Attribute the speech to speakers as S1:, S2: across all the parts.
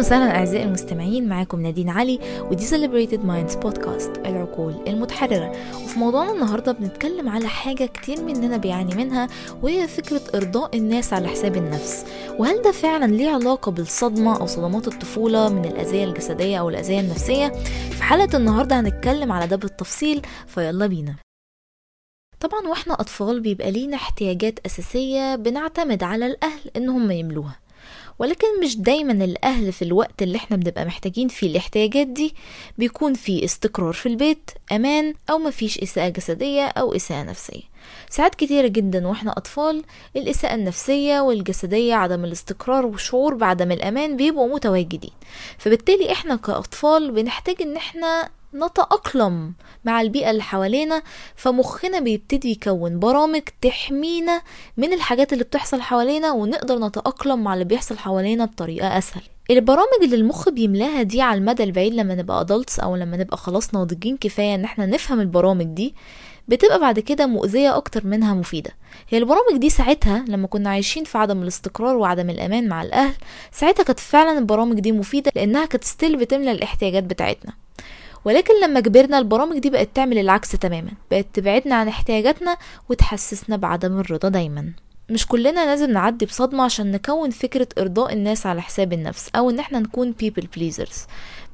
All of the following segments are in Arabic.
S1: وسهلا أعزائي المستمعين معاكم نادين علي ودي Celebrated Minds بودكاست العقول المتحررة. وفي موضوعنا النهاردة بنتكلم على حاجة كتير مننا بيعاني منها وهي فكرة إرضاء الناس على حساب النفس. وهل ده فعلا ليه علاقة بالصدمة أو صدمات الطفولة من الأذية الجسدية أو الأذية النفسية؟ في حلقة النهاردة هنتكلم على ده بالتفصيل فيلا بينا. طبعا وإحنا أطفال بيبقى لينا احتياجات أساسية بنعتمد على الأهل إنهم يملوها. ولكن مش دايما الأهل في الوقت اللي إحنا بنبقى محتاجين فيه الاحتياجات دي بيكون في استقرار في البيت أمان أو مفيش إساءة جسدية أو إساءة نفسية. ساعات كتيرة جدا وإحنا أطفال الإساءة النفسية والجسدية عدم الاستقرار والشعور بعدم الأمان بيبقوا متواجدين. فبالتالي إحنا كأطفال بنحتاج إن إحنا نتأقلم مع البيئة اللي حوالينا فمخنا بيبتدي يكون برامج تحمينا من الحاجات اللي بتحصل حوالينا ونقدر نتأقلم مع اللي بيحصل حوالينا بطريقة أسهل. البرامج اللي المخ بيملاها دي على المدى البعيد لما نبقى adults أو لما نبقى خلاص ناضجين كفاية إن إحنا نفهم البرامج دي بتبقى بعد كده مؤذية أكتر منها مفيدة. هي البرامج دي ساعتها لما كنا عايشين في عدم الاستقرار وعدم الأمان مع الأهل ساعتها كانت فعلا البرامج دي مفيدة لأنها كانت ستيل بتملى الاحتياجات بتاعتنا. ولكن لما كبرنا البرامج دي بقت تعمل العكس تماما بقت تبعدنا عن احتياجاتنا وتحسسنا بعدم الرضا دايما. مش كلنا لازم نعدي بصدمة عشان نكون فكرة إرضاء الناس على حساب النفس أو إن إحنا نكون people pleasers.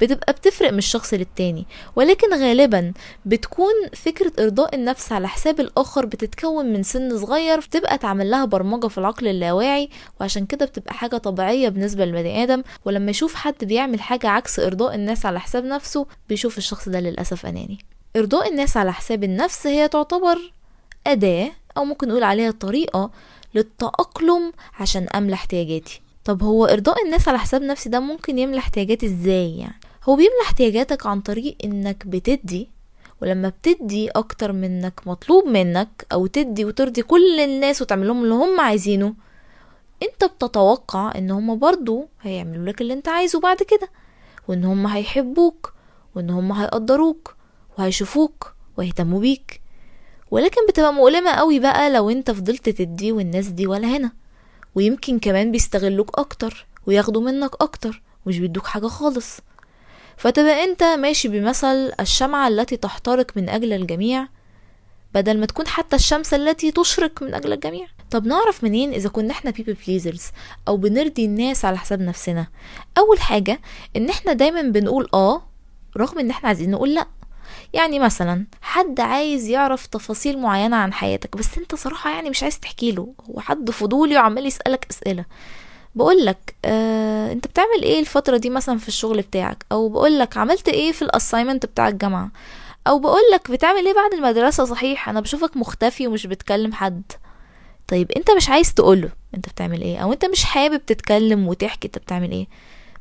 S1: بتبقى بتفرق من الشخص للتاني ولكن غالبا بتكون فكرة إرضاء النفس على حساب الآخر بتتكون من سن صغير بتبقى اتعمل لها برمجة في العقل اللاواعي وعشان كده بتبقى حاجة طبيعية بالنسبة للبني آدم ولما يشوف حد بيعمل حاجة عكس إرضاء الناس على حساب نفسه بيشوف الشخص ده للأسف أناني. إرضاء الناس على حساب النفس هي تعتبر أداة أو ممكن نقول عليها طريقة للتأقلم عشان أملى احتياجاتي. طب هو إرضاء الناس على حساب نفسي ده ممكن يملى احتياجاتي إزاي يعني؟ هو بيملى احتياجاتك عن طريق إنك بتدي ولما بتدي أكتر منك مطلوب منك أو تدي وترضي كل الناس وتعمل لهم اللي هم عايزينه أنت بتتوقع إن هم برضو هيعملوا لك اللي أنت عايزه بعد كده وإن هم هيحبوك وإن هم هيقدروك وهيشوفوك ويهتموا بيك. ولكن بتبقى مؤلمة قوي بقى لو انت فضلت تدي والناس دي ولا هنا. ويمكن كمان بيستغلوك أكتر وياخدوا منك أكتر مش بيدوك حاجة خالص. فتبقى انت ماشي بمثل الشمعة التي تحترق من أجل الجميع بدل ما تكون حتى الشمس التي تشرق من أجل الجميع. طب نعرف منين إذا كنا إحنا people pleasers أو بنرضي الناس على حساب نفسنا؟ أول حاجة إن إحنا دايما بنقول آه رغم إن إحنا عايزين نقول لأ. يعني مثلا حد عايز يعرف تفاصيل معينة عن حياتك بس أنت صراحة يعني مش عايز تحكي له هو حد فضولي وعمال يسألك أسئلة. بقول لك آه، أنت بتعمل إيه الفترة دي مثلا في الشغل بتاعك؟ أو بقول لك عملت إيه في الاساينمنت بتاع الجامعة؟ أو بقول لك بتعمل إيه بعد المدرسة؟ صحيح أنا بشوفك مختفي ومش بتكلم حد. طيب أنت مش عايز تقوله أنت بتعمل إيه؟ أو أنت مش حابب تتكلم وتحكي أنت بتعمل إيه؟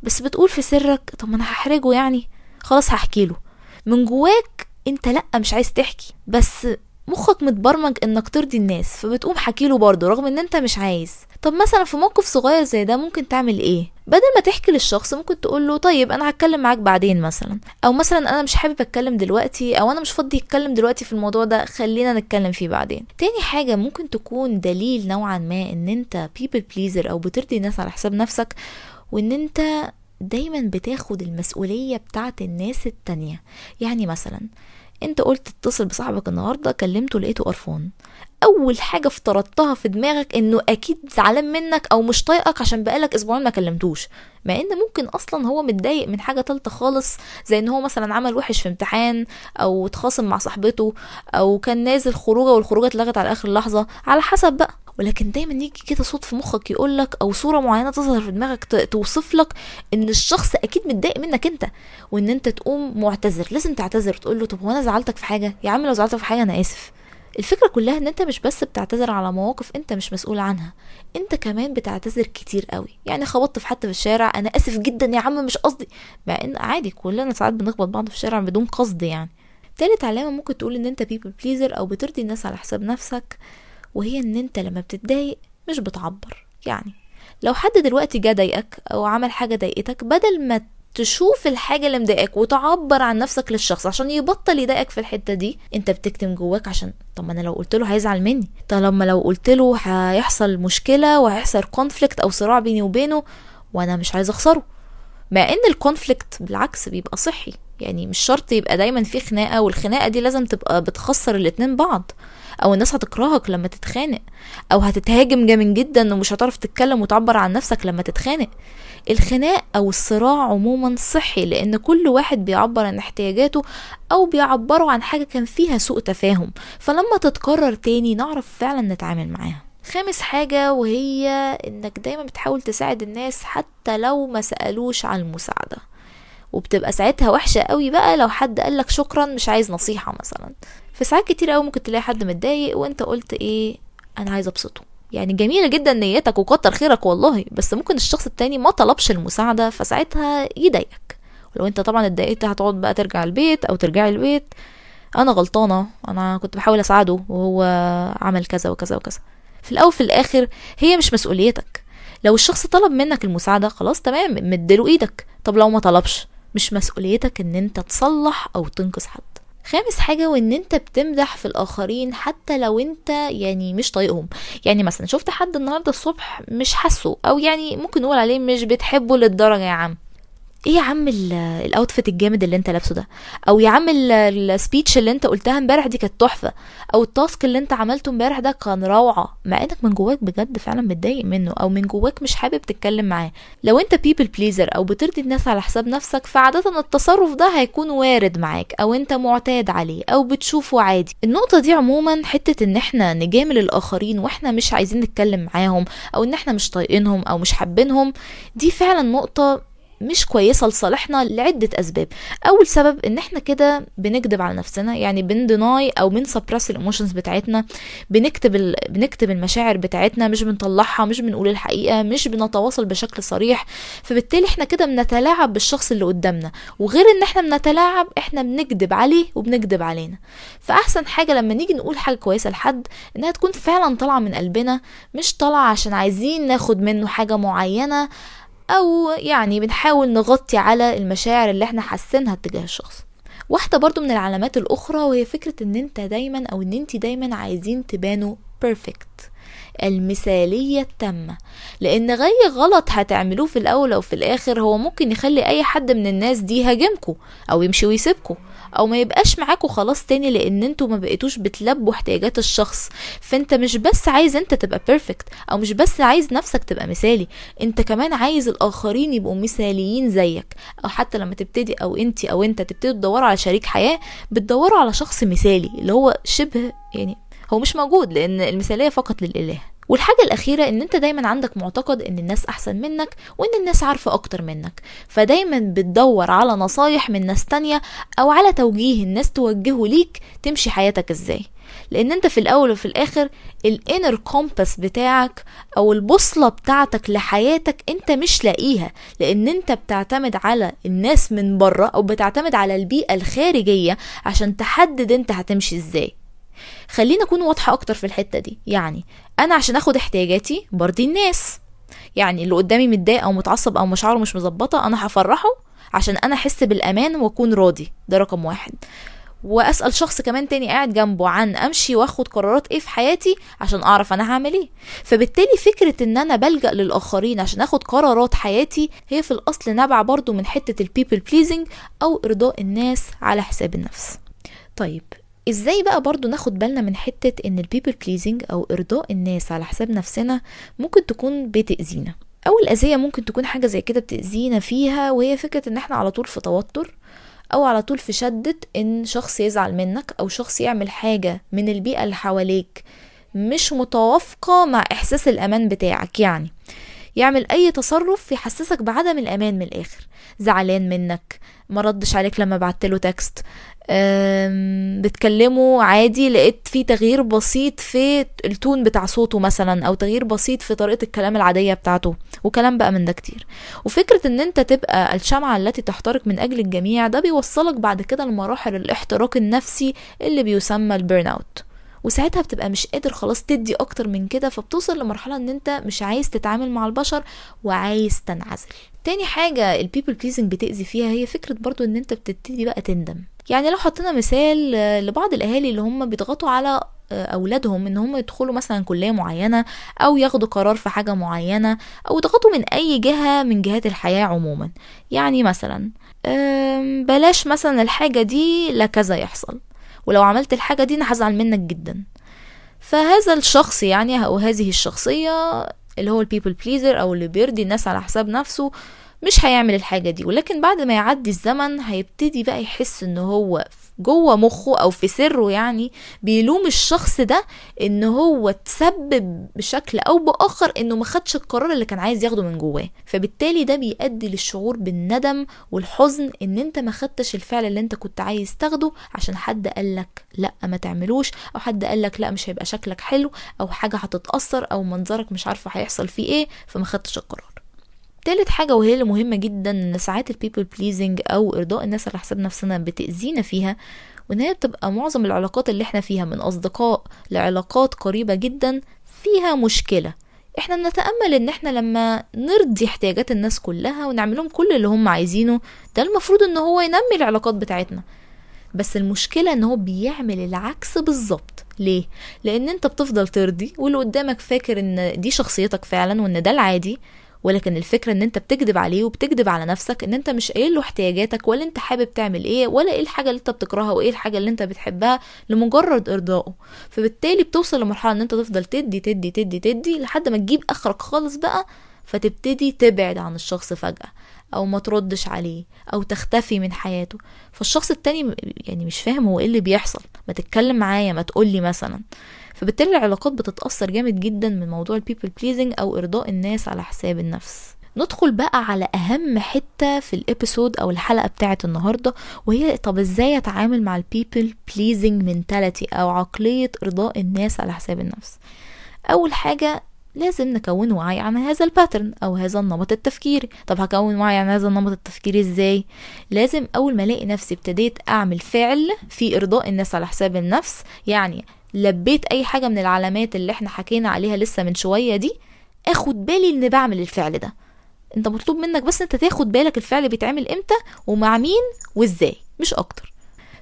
S1: بس بتقول في سرك طب ما أنا هحرجه يعني. خلاص هحكي له. من جواك انت لأ مش عايز تحكي. بس مخك متبرمج إنك ترضي الناس فبتقوم حكيله برضه رغم إن أنت مش عايز. طب مثلا في موقف صغير زي ده ممكن تعمل إيه؟ بدل ما تحكي للشخص ممكن تقول له طيب أنا هتكلم معاك بعدين مثلا. أو مثلا أنا مش حابب أتكلم دلوقتي أو أنا مش فاضي أتكلم دلوقتي في الموضوع ده خلينا نتكلم فيه بعدين. تاني حاجة ممكن تكون دليل نوعا ما إن أنت people pleaser أو بترضي الناس على حساب نفسك وإن أنت دايما بتاخد المسؤولية بتاعت الناس التانية. يعني مثلا أنت قلت تتصل بصاحبك النهارده كلمته لقيته قرفان. أول حاجة افترضتها في دماغك إنه أكيد زعلان منك أو مش طايقك عشان بقالك أسبوعين ما كلمتوش. مع إن ممكن أصلا هو متضايق من حاجة تالتة خالص زي إن هو مثلا عمل وحش في امتحان أو اتخاصم مع صاحبته أو كان نازل خروجة والخروجة اتلغت على آخر لحظة. على حسب بقى. ولكن دايما يجي كده صوت في مخك يقولك أو صورة معينة تظهر في دماغك توصف لك إن الشخص أكيد متضايق منك أنت وإن أنت تقوم معتذر لازم تعتذر تقول له طب هو أنا زعلتك في حاجة؟ يا عم لو زعلتك في حاجة أنا آسف. الفكرة كلها إن أنت مش بس بتعتذر على مواقف أنت مش مسؤول عنها أنت كمان بتعتذر كتير قوي. يعني خبطت في حد في الشارع أنا آسف جدا يا عم مش قصدي. مع إن عادي كلنا ساعات بنخبط بعض في الشارع بدون قصد يعني. تالت علامة ممكن تقول إن أنت people pleaser أو بترضي الناس على حساب نفسك. وهي إن أنت لما بتتضايق مش بتعبر. يعني لو حد دلوقتي جه ضايقك أو عمل حاجة ضايقتك بدل ما تشوف الحاجة اللي مضايقاك وتعبر عن نفسك للشخص عشان يبطل يضايقك في الحتة دي أنت بتكتم جواك عشان طب ما أنا لو قلت له هيزعل مني. طب لما لو قلت له هيحصل مشكلة وهيحصل conflict أو صراع بيني وبينه وأنا مش عايزه أخسره. مع إن ال conflict بالعكس بيبقى صحي. يعني مش شرط يبقى دايما في خناقة والخناقة دي لازم تبقى بتخسر الاتنين بعض. أو الناس هتكرهك لما تتخانق أو هتتهاجم جامد جدا ومش هتعرف تتكلم وتعبر عن نفسك لما تتخانق. الخناق أو الصراع عموما صحي لأن كل واحد بيعبر عن احتياجاته أو بيعبروا عن حاجة كان فيها سوء تفاهم. فلما تتكرر تاني نعرف فعلا نتعامل معاها. خامس حاجة وهي إنك دايما بتحاول تساعد الناس حتى لو ما سألوش عن المساعدة. وبتبقى ساعتها وحشة قوي بقى لو حد قالك شكرا مش عايز نصيحة مثلا. في ساعات كتير قوي ممكن تلاقي حد متضايق وانت قلت إيه أنا عايز أبسطه. يعني جميلة جدا نيتك وكتر خيرك والله بس ممكن الشخص التاني ما طلبش المساعدة فساعتها يضايقك. ولو انت طبعا اتضايقت هتقعد بقى ترجع البيت أو ترجعي البيت أنا غلطانة أنا كنت بحاول أساعده وهو عمل كذا وكذا وكذا. في الأول في الآخر هي مش مسؤوليتك. لو الشخص طلب منك المساعدة خلاص تمام مديله إيدك. طب لو ما طلبش مش مسؤوليتك إن أنت تصلح أو تنقذ حد. خامس حاجة وإن أنت بتمدح في الآخرين حتى لو أنت يعني مش طايقهم. يعني مثلا شفت حد النهاردة الصبح مش حاسه أو يعني ممكن نقول عليه مش بتحبه للدرجة يا عم. إيه يا عم ال outfit الجامد اللي انت لابسه ده؟ أو يا عم ال speech اللي انت قلتها امبارح دي كانت تحفة. أو ال task اللي انت عملته امبارح ده كان روعة. مع انك من جواك بجد فعلا متضايق منه أو من جواك مش حابب تتكلم معاه. لو انت people pleaser أو بترضي الناس على حساب نفسك فعادة التصرف ده هيكون وارد معاك أو انت معتاد عليه أو بتشوفه عادي. النقطة دي عموما حتة ان إحنا نجامل الآخرين وإحنا مش عايزين نتكلم معاهم أو ان إحنا مش طايقينهم أو مش حابينهم دي فعلا نقطة مش كويسة لصالحنا لعدة أسباب. أول سبب إن إحنا كده بنكذب على نفسنا يعني بن deny أو بن suppress ال emotions بتاعتنا بنكبت ال... بنكبت المشاعر بتاعتنا مش بنطلعها مش بنقول الحقيقة مش بنتواصل بشكل صريح. فبالتالي إحنا كده بنتلاعب بالشخص اللي قدامنا. وغير إن إحنا بنتلاعب إحنا بنكذب عليه وبنكذب علينا. فأحسن حاجة لما نيجي نقول حاجة كويسة لحد إنها تكون فعلا طالعة من قلبنا مش طالعة عشان عايزين ناخد منه حاجة معينة أو يعني بنحاول نغطي على المشاعر اللي إحنا حاسينها تجاه الشخص. واحدة برضو من العلامات الأخرى وهي فكرة إن أنت دايما أو إن أنت دايما عايزين تبانوا بيرفكت المثالية التامة. لأن غي غلط هتعملوه في الأول أو في الآخر هو ممكن يخلي أي حد من الناس دي يهاجمكوا أو يمشي ويسيبكوا. أو ما يبقاش معاكوا خلاص تاني لأن أنتوا ما بقيتوش بتلبوا احتياجات الشخص. فأنت مش بس عايز أنت تبقى بيرفكت أو مش بس عايز نفسك تبقى مثالي أنت كمان عايز الآخرين يبقوا مثاليين زيك. أو حتى لما تبتدي أو انت أو أنت تبتدي تدوروا على شريك حياة بتدوروا على شخص مثالي اللي هو شبه يعني هو مش موجود لأن المثالية فقط للإله. والحاجة الأخيرة إن أنت دايما عندك معتقد إن الناس أحسن منك وإن الناس عارفة أكتر منك. فدايما بتدور على نصايح من ناس تانية أو على توجيه الناس توجهه ليك تمشي حياتك إزاي. لأن أنت في الأول وفي الآخر ال inner compass بتاعك أو البوصلة بتاعتك لحياتك أنت مش لاقيها. لأن أنت بتعتمد على الناس من بره أو بتعتمد على البيئة الخارجية عشان تحدد أنت هتمشي إزاي. خلينا أكون واضحة أكتر في الحتة دي. يعني أنا عشان آخد احتياجاتي برضي الناس. يعني اللي قدامي متضايق أو متعصب أو مشاعره مش مظبطة أنا هفرحه عشان أنا أحس بالأمان وأكون راضي. ده رقم واحد. وأسأل شخص كمان تاني قاعد جنبه عن أمشي وآخد قرارات إيه في حياتي عشان أعرف أنا هعمل إيه. فبالتالي فكرة إن أنا بلجأ للآخرين عشان آخد قرارات حياتي هي في الأصل نابعة برضو من حتة ال people pleasing أو إرضاء الناس على حساب النفس. طيب إزاي بقى برضو ناخد بالنا من حتة ان ال people pleasing أو ارضاء الناس على حساب نفسنا ممكن تكون بتأذينا؟ أول أذية ممكن تكون حاجة زي كده بتأذينا فيها وهي فكرة إن إحنا على طول في توتر أو على طول في شدة إن شخص يزعل منك أو شخص يعمل حاجة من البيئة اللي حواليك مش متوافقة مع إحساس الأمان بتاعك. يعني يعمل أي تصرف يحسسك بعدم الأمان من الآخر. زعلان منك ما ردش عليك لما بعتله text بتكلمه عادي لقيت في تغيير بسيط في ال tone بتاع صوته مثلا أو تغيير بسيط في طريقة الكلام العادية بتاعته وكلام بقى من ده كتير. وفكرة إن أنت تبقى الشمعة التي تحترق من أجل الجميع ده بيوصلك بعد كده لمراحل الاحتراق النفسي اللي بيسمى ال burnout وساعتها بتبقى مش قادر خلاص تدي أكتر من كده فبتوصل لمرحلة إن أنت مش عايز تتعامل مع البشر وعايز تنعزل. تاني حاجة ال people pleasing بتأذي فيها هي فكرة برضو إن أنت بتبتدي بقى تندم. يعني لو حطينا مثال لبعض الأهالي اللي هم بيضغطوا على آه، أولادهم إن هم يدخلوا مثلا كلية معينة أو ياخدوا قرار في حاجة معينة أو يضغطوا من أي جهة من جهات الحياة عموما. يعني مثلا بلاش مثلا الحاجة دي لا كذا يحصل ولو عملت الحاجة دي أنا هزعل منك جدا. فهذا الشخص يعني أو هذه الشخصية اللي هو ال people pleaser أو اللي بيرضي الناس على حساب نفسه مش هيعمل الحاجة دي. ولكن بعد ما يعدي الزمن هيبتدي بقى يحس إن هو جوه مخه أو في سره يعني بيلوم الشخص ده إن هو تسبب بشكل أو بآخر إنه ما خدش القرار اللي كان عايز ياخده من جواه. فبالتالي ده بيؤدي للشعور بالندم والحزن إن أنت ما خدتش الفعل اللي أنت كنت عايز تاخده عشان حد قالك لأ ما تعملوش أو حد قالك لأ مش هيبقى شكلك حلو أو حاجة هتتأثر أو منظرك مش عارفة هيحصل فيه إيه فما خدتش القرار. تالت حاجة وهي اللي مهمة جدا إن ساعات ال people pleasing أو إرضاء الناس على حساب نفسنا بتأذينا فيها وإن هي بتبقى معظم العلاقات اللي إحنا فيها من أصدقاء لعلاقات قريبة جدا فيها مشكلة. إحنا بنتأمل إن إحنا لما نرضي احتياجات الناس كلها ونعملهم كل اللي هم عايزينه ده المفروض إن هو ينمي العلاقات بتاعتنا. بس المشكلة إن هو بيعمل العكس بالظبط. ليه؟ لأن أنت بتفضل ترضي واللي قدامك فاكر إن دي شخصيتك فعلا وإن ده العادي ولكن الفكرة إن أنت بتكذب عليه وبتكذب على نفسك إن أنت مش قايل له احتياجاتك ولا أنت حابب تعمل إيه ولا إيه الحاجة اللي أنت بتكرهها وإيه الحاجة اللي أنت بتحبها لمجرد إرضائه. فبالتالي بتوصل لمرحلة إن أنت تفضل تدي تدي تدي تدي لحد ما تجيب آخرك خالص بقى فتبتدي تبعد عن الشخص فجأة أو ما تردش عليه أو تختفي من حياته. فالشخص التاني يعني مش فاهم هو إيه اللي بيحصل. ما تتكلم معايا ما تقولي مثلا. فبالتالي العلاقات بتتأثر جامد جدا من موضوع ال people pleasing أو إرضاء الناس على حساب النفس. ندخل بقى على أهم حتة في ال episode أو الحلقة بتاعة النهاردة وهي طب إزاي أتعامل مع ال people pleasing mentality أو عقلية إرضاء الناس على حساب النفس؟ أول حاجة لازم نكون وعي عن هذا الباترن أو هذا النمط التفكيري. طب هكون وعي عن هذا النمط التفكيري إزاي؟ لازم أول ما ألاقي نفسي ابتديت أعمل فعل في إرضاء الناس على حساب النفس يعني لبيت أي حاجة من العلامات اللي إحنا حكينا عليها لسه من شوية دي آخد بالي ان بعمل الفعل ده. أنت مطلوب منك بس أنت تاخد بالك الفعل بيتعمل إمتى ومع مين وإزاي مش أكتر.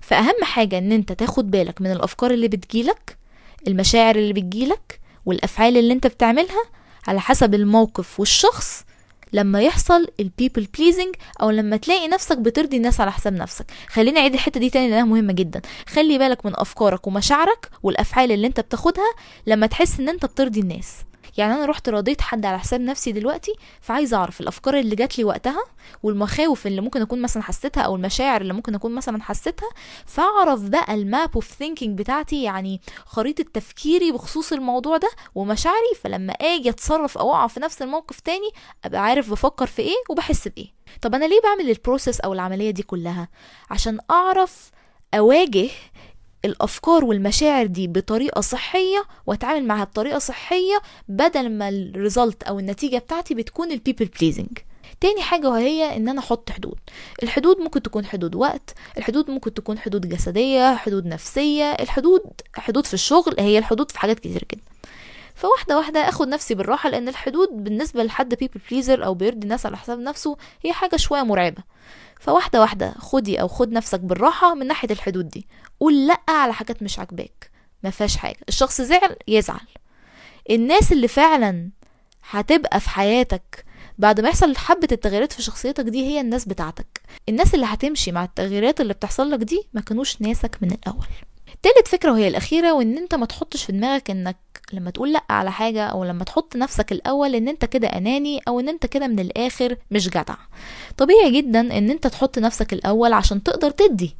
S1: فأهم حاجة إن أنت تاخد بالك من الأفكار اللي بتجيلك المشاعر اللي بتجيلك والأفعال اللي أنت بتعملها على حسب الموقف والشخص لما يحصل ال people pleasing أو لما تلاقي نفسك بترضي الناس على حساب نفسك. خليني أعيد الحتة دي تاني لأنها مهمة جدا. خلي بالك من أفكارك ومشاعرك والأفعال اللي أنت بتاخدها لما تحس إن أنت بترضي الناس. يعني أنا رحت رضيت حد على حساب نفسي دلوقتي فعايزة أعرف الأفكار اللي جات لي وقتها والمخاوف اللي ممكن أكون مثلا حسيتها أو المشاعر اللي ممكن أكون مثلا حسيتها فأعرف بقى ال map of thinking بتاعتي يعني خريطة تفكيري بخصوص الموضوع ده ومشاعري فلما آجي أتصرف أو أقع في نفس الموقف تاني أبقى عارف بفكر في إيه وبحس بإيه. طب أنا ليه بعمل ال process أو العملية دي كلها؟ عشان أعرف أواجه الأفكار والمشاعر دي بطريقة صحية وأتعامل معاها بطريقة صحية بدل ما ال result أو النتيجة بتاعتي بتكون ال people pleasing تاني حاجة وهي إن أنا أحط حدود. الحدود ممكن تكون حدود وقت الحدود ممكن تكون حدود جسدية حدود نفسية الحدود حدود في الشغل هي الحدود في حاجات كتير جدا. فواحدة واحدة أخد نفسي بالراحة لأن الحدود بالنسبة لحد بيبل بليزر أو بيرضي الناس على حساب نفسه هي حاجة شوية مرعبة. فواحدة واحدة خدي أو خد نفسك بالراحة من ناحية الحدود دي. قول لأ على حاجات مش عاجباك. ما فيهاش حاجة. الشخص زعل يزعل. الناس اللي فعلا هتبقى في حياتك بعد ما يحصل حبة التغييرات في شخصيتك دي هي الناس بتاعتك. الناس اللي هتمشي مع التغييرات اللي بتحصل لك دي ما كانوش ناسك من الأول. تالت فكرة وهي الأخيرة وإن أنت ما تحطش في دماغك إنك لما تقول لأ على حاجة أو لما تحط نفسك الأول إن أنت كده أناني أو إن أنت كده من الآخر مش جدع. طبيعي جدا إن أنت تحط نفسك الأول عشان تقدر تدي.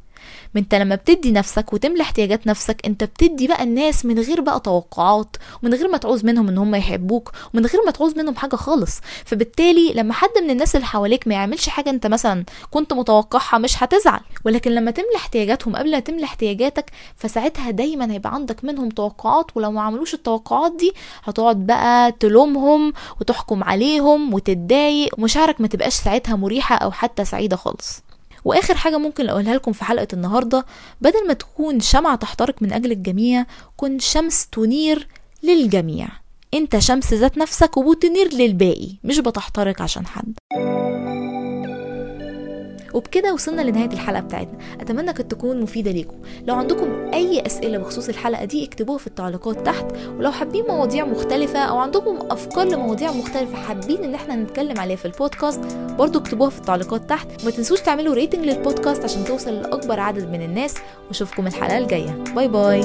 S1: ما انت لما بتدي نفسك وتملى احتياجات نفسك انت بتدي بقى الناس من غير بقى توقعات ومن غير ما تعوز منهم ان هم يحبوك ومن غير ما تعوز منهم حاجة خالص. فبالتالي لما حد من الناس اللي حواليك ما يعملش حاجة انت مثلا كنت متوقعها مش هتزعل. ولكن لما تملى احتياجاتهم قبل ما تملى احتياجاتك فساعتها دايما هيبقى عندك منهم توقعات ولو ما عملوش التوقعات دي هتقعد بقى تلومهم وتحكم عليهم وتتضايق ومشاعرك ما تبقاش ساعتها مريحة أو حتى سعيدة خالص. وآخر حاجة ممكن أقولها لكم في حلقة النهارده بدل ما تكون شمعة تحترق من أجل الجميع كن شمس تنير للجميع. أنت شمس ذات نفسك وبتنير للباقي مش بتحترق عشان حد. وبكده وصلنا لنهاية الحلقة بتاعتنا. أتمنى كانت تكون مفيدة ليكم. لو عندكم أي أسئلة بخصوص الحلقة دي اكتبوها في التعليقات تحت. ولو حابين مواضيع مختلفة أو عندكم أفكار لمواضيع مختلفة حابين إن إحنا نتكلم عليها في البودكاست برضو اكتبوها في التعليقات تحت. وما تنسوش تعملوا rating للبودكاست عشان توصل لأكبر عدد من الناس. وأشوفكم الحلقة الجاية. باي باي.